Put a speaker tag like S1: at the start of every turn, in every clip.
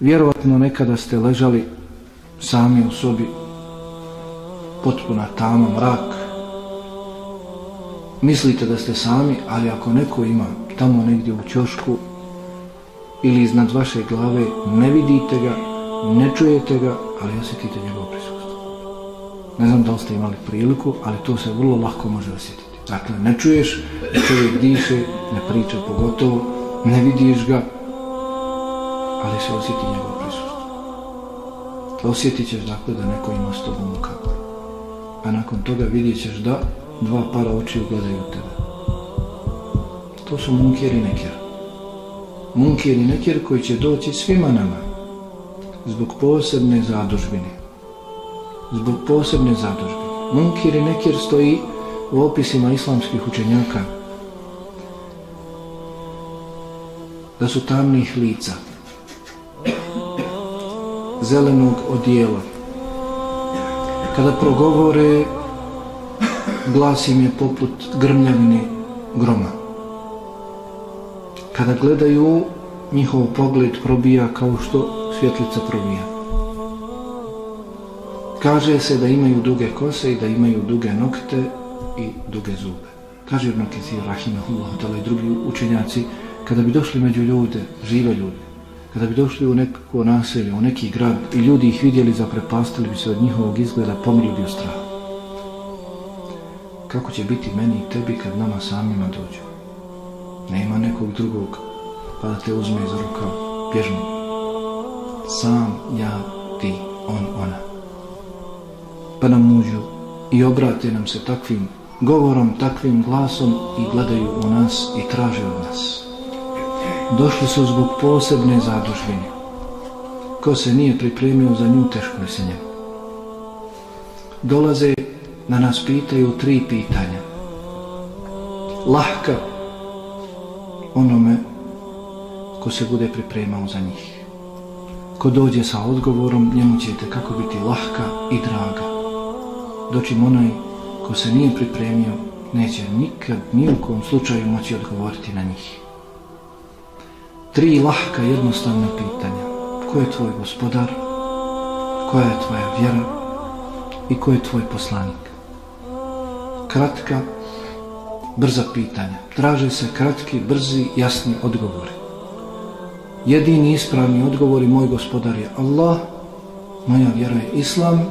S1: Vjerovatno nekada ste ležali sami u sobi, potpuna tama, mrak. Mislite da ste sami, ali ako neko ima tamo negdje u čošku ili iznad vaše glave, ne vidite ga, ne čujete ga, ali osjetite njegov prisustvo. Ne znam da li ste imali priliku, ali to se vrlo lako može osjetiti. Dakle, ne čuješ, čovjek diše, ne priča pogotovo, ne vidiš ga, ali se osjeti njegov prisustvo. Osjetit ćeš dakle da neko ima s tobom kako. A nakon toga vidjet ćeš da dva para očiju gledaju tebe. To su munkir i nekir. Munkir i nekir koji će doći svima nama zbog posebne zadužbine. Zbog posebne zadužbine. Munkir i nekir stoji u opisima islamskih učenjaka da su tamnih lica zelenog odijela. Kada progovore glas im je poput grmljavine groma. Kada gledaju njihov pogled probija kao što svjetlica probija. Kaže se da imaju duge kose i da imaju duge nokte i duge zube. Kaže Ibn Kathir, rahimahullah, tala i drugi učenjaci, kada bi došli među ljude, žive ljude, kada bi došli u neko naselje, u neki grad i ljudi ih vidjeli, zaprepastili bi se od njihovog izgleda, pomrili u strah. Kako će biti meni i tebi kad nama samima dođu? Nema nekog drugog, pa da te uzme za rukav, bježno. Sam, ja, ti, on, ona. Pa nam muđu i obrate nam se takvim govorom, takvim glasom i gledaju u nas i traže od nas. Došli su zbog posebne zadužbine. Ko se nije pripremio za nju, teško je se njemu. Dolaze na nas pitaju tri pitanja. Lahka onome ko se bude pripremao za njih. Ko dođe sa odgovorom, njemu ćete kako biti lahka i draga. Dočim onaj ko se nije pripremio, neće nikad, ni u kom slučaju moći odgovoriti na njih. Tri lahka jednostavna pitanja. Ko je tvoj gospodar? Koja je tvoja vjera? I ko je tvoj poslanik? Kratka, brza pitanja. Traže se kratki, brzi, jasni odgovori. Jedini ispravni odgovor moj gospodar je Allah, moja vjera je Islam,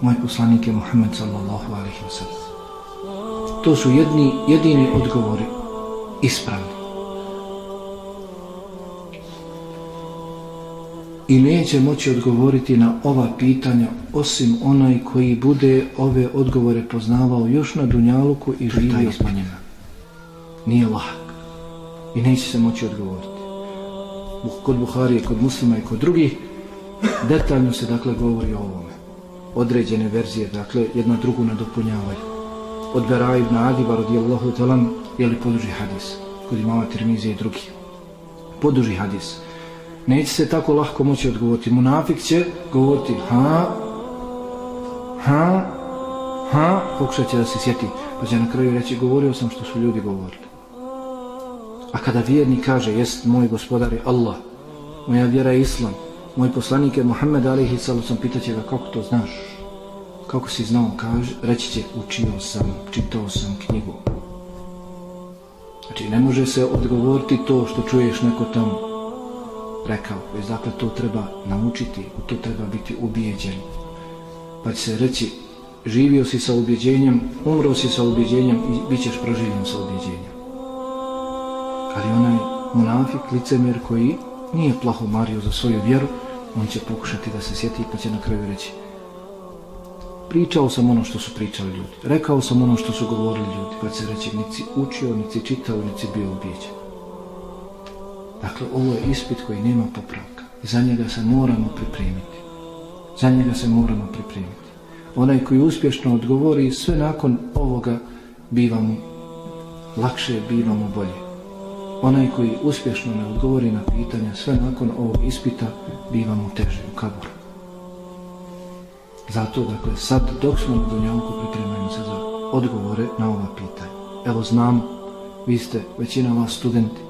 S1: moj poslanik je Muhammed sallallahu alaihi wa sallam. To su jedni, jedini odgovori ispravni. I neće moći odgovoriti na ova pitanja osim onaj koji bude ove odgovore poznavao još na Dunjaluku i živio s njima. Nije lahak. I neće se moći odgovoriti. Kod Buharije, kod muslima i kod drugih detaljno se dakle govori o ovome određene verzije, dakle, jedna drugu nadopunjavaju. Od Bera ibn Adiba radijallahu talan, je li poduži hadis, kod imama termizije i drugi. Poduži hadis. Neće se tako lahko moći odgovoriti. Munafik će govoriti ha, ha, ha, pokušat će da se sjeti, pa će na kraju reći, govorio sam što su ljudi govorili. A kada vjerni kaže, jest moj gospodar je Allah, moja vjera je Islam, moj poslanik je Muhammed alihi sallam, pitaće ga kako to znaš? Kako si znao, kaže, reći će, učio sam, čitao sam knjigu. Znači, ne može se odgovoriti to što čuješ neko tamo rekao, već dakle to treba naučiti, u to treba biti ubijeđen. Pa će se reći, živio si sa ubjeđenjem, umro si sa ubjeđenjem i bit ćeš proživljen sa ubjeđenjem. Ali onaj munafik, licemjer koji nije plaho mario za svoju vjeru, on će pokušati da se sjeti pa će na kraju reći pričao sam ono što su pričali ljudi rekao sam ono što su govorili ljudi pa će reći nici učio, nici čitao, nici bio ubijeđen dakle ovo je ispit koji nema popravka. Za njega se moramo pripremiti. Za njega se moramo pripremiti. Onaj koji uspješno odgovori sve nakon ovoga biva mu lakše, biva mu bolje. Onaj koji uspješno ne odgovori na pitanja sve nakon ovog ispita biva mu teže u kaboru. Zato, dakle, sad dok smo na Dunjavku pripremajmo se za odgovore na ova pitanja. Evo znam, vi ste, većina vas studenti,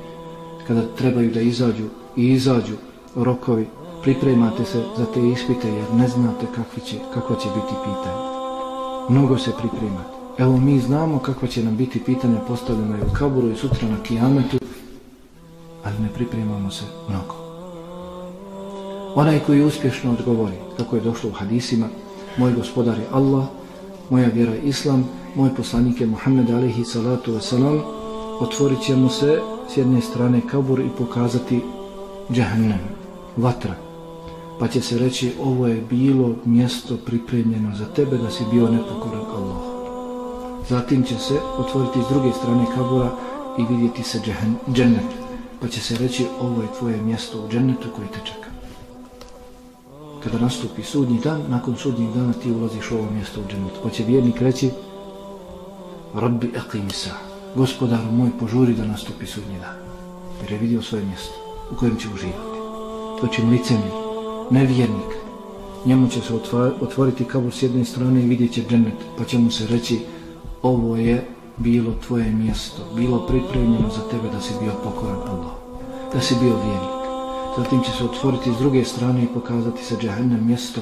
S1: kada trebaju da izađu i izađu rokovi pripremate se za te ispite jer ne znate kakvi će, kakva će biti pitanje. Mnogo se pripremate. Evo mi znamo kakva će nam biti pitanja postavljena u kaburu i sutra na kijametu, ali ne pripremamo se mnogo. Onaj koji uspješno odgovori, kako je došlo u hadisima, moj gospodar je Allah, moja vjera je Islam, moj poslanik je Muhammed alaihi salatu wasalam, otvorit će mu se s jedne strane kabur i pokazati džahnem, vatra. Pa će se reći ovo je bilo mjesto pripremljeno za tebe da si bio nepokoran Allah. Zatim će se otvoriti s druge strane kabura i vidjeti se džennet. Pa će se reći ovo je tvoje mjesto u džennetu koji te čeka. Kada nastupi sudnji dan, nakon sudnjih dana ti ulaziš u ovo mjesto u džennetu. Pa će vjernik reći Rabbi aqimisa, gospodaru moj požuri da nastupi sudnji dan. Jer je vidio svoje mjesto u kojem će uživati. To će licemir, nevjernik. Njemu će se otvoriti kabur s jedne strane i vidjet će džennet. Pa će mu se reći ovo je bilo tvoje mjesto, bilo pripremljeno za tebe da si bio pokoran Allah, da si bio vjernik. Zatim će se otvoriti s druge strane i pokazati se džahennem mjesto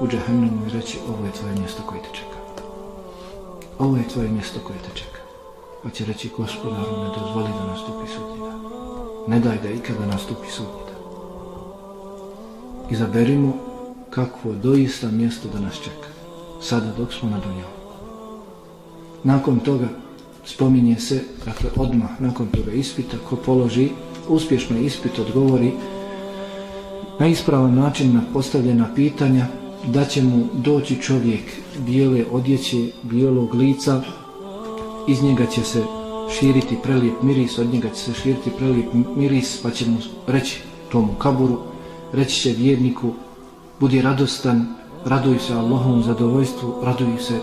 S1: u džahennemu i reći ovo je tvoje mjesto koje te čeka. Ovo je tvoje mjesto koje te čeka. Pa će reći gospodaru ne dozvoli da nastupi sudnji dan. Ne daj da ikada nastupi sudnji dan. Izaberimo kakvo doista mjesto da nas čeka. Sada dok smo na dunjavu. Nakon toga spominje se, dakle odmah nakon toga ispita, ko položi uspješno ispit, odgovori na ispravan način na postavljena pitanja, da će mu doći čovjek bijele odjeće, bijelog lica, iz njega će se širiti prelijep miris, od njega će se širiti prelijep miris, pa će mu reći tomu kaburu, reći će vjerniku, budi radostan, raduj se Allahom zadovoljstvu, raduj se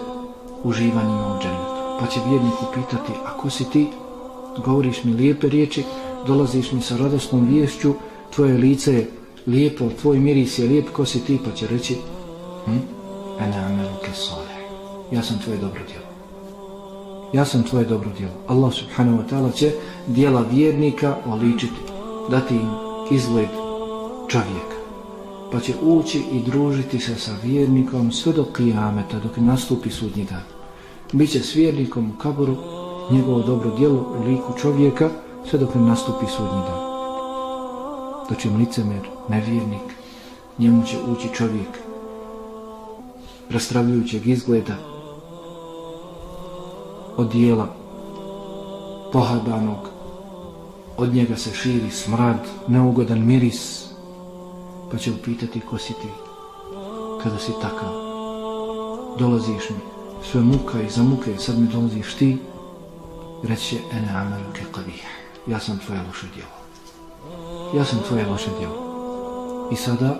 S1: uživanjima u dženetu. pa će vjerniku upitati, a ko si ti? Govoriš mi lijepe riječi, dolaziš mi sa radosnom viješću, tvoje lice je lijepo, tvoj miris je lijep, ko si ti? Pa će reći, hm? ene ameluke sole, ja sam tvoje dobro djelo. Ja sam tvoje dobro djelo. Allah subhanahu wa ta'ala će dijela vjernika oličiti, dati im izgled čovjeka. Pa će ući i družiti se sa vjernikom sve do kijameta, dok nastupi sudnji dan Biće s vjernikom u kaboru njegovo dobro djelo u liku čovjeka sve dok nastupi sudnji dan. To će licemer, nevjernik, njemu će ući čovjek rastravljujućeg izgleda od dijela pohabanog od njega se širi smrad neugodan miris pa će upitati ko si ti kada si takav dolaziš mi sve muka i za muke, sad mi dolaziš ti, reće ene amelu ke. Ja sam tvoje loše djelo. Ja sam tvoje loše djelo. I sada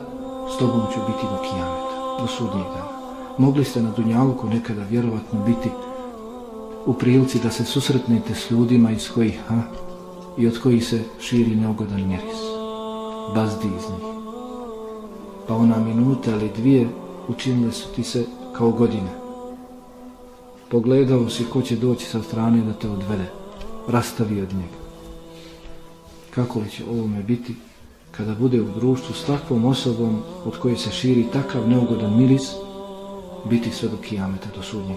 S1: s tobom ću biti do kijameta, do sudnjeg dana. Mogli ste na Dunjaluku nekada vjerovatno biti u prilici da se susretnete s ljudima iz kojih, ha, i od kojih se širi neugodan miris. Bazdi iz njih. Pa ona minuta ili dvije učinile su ti se kao godine pogledao si ko će doći sa strane da te odvede, rastavi od njega. Kako li će ovome biti kada bude u društvu s takvom osobom od koje se širi takav neugodan miris, biti sve do kijameta, do sudnjeg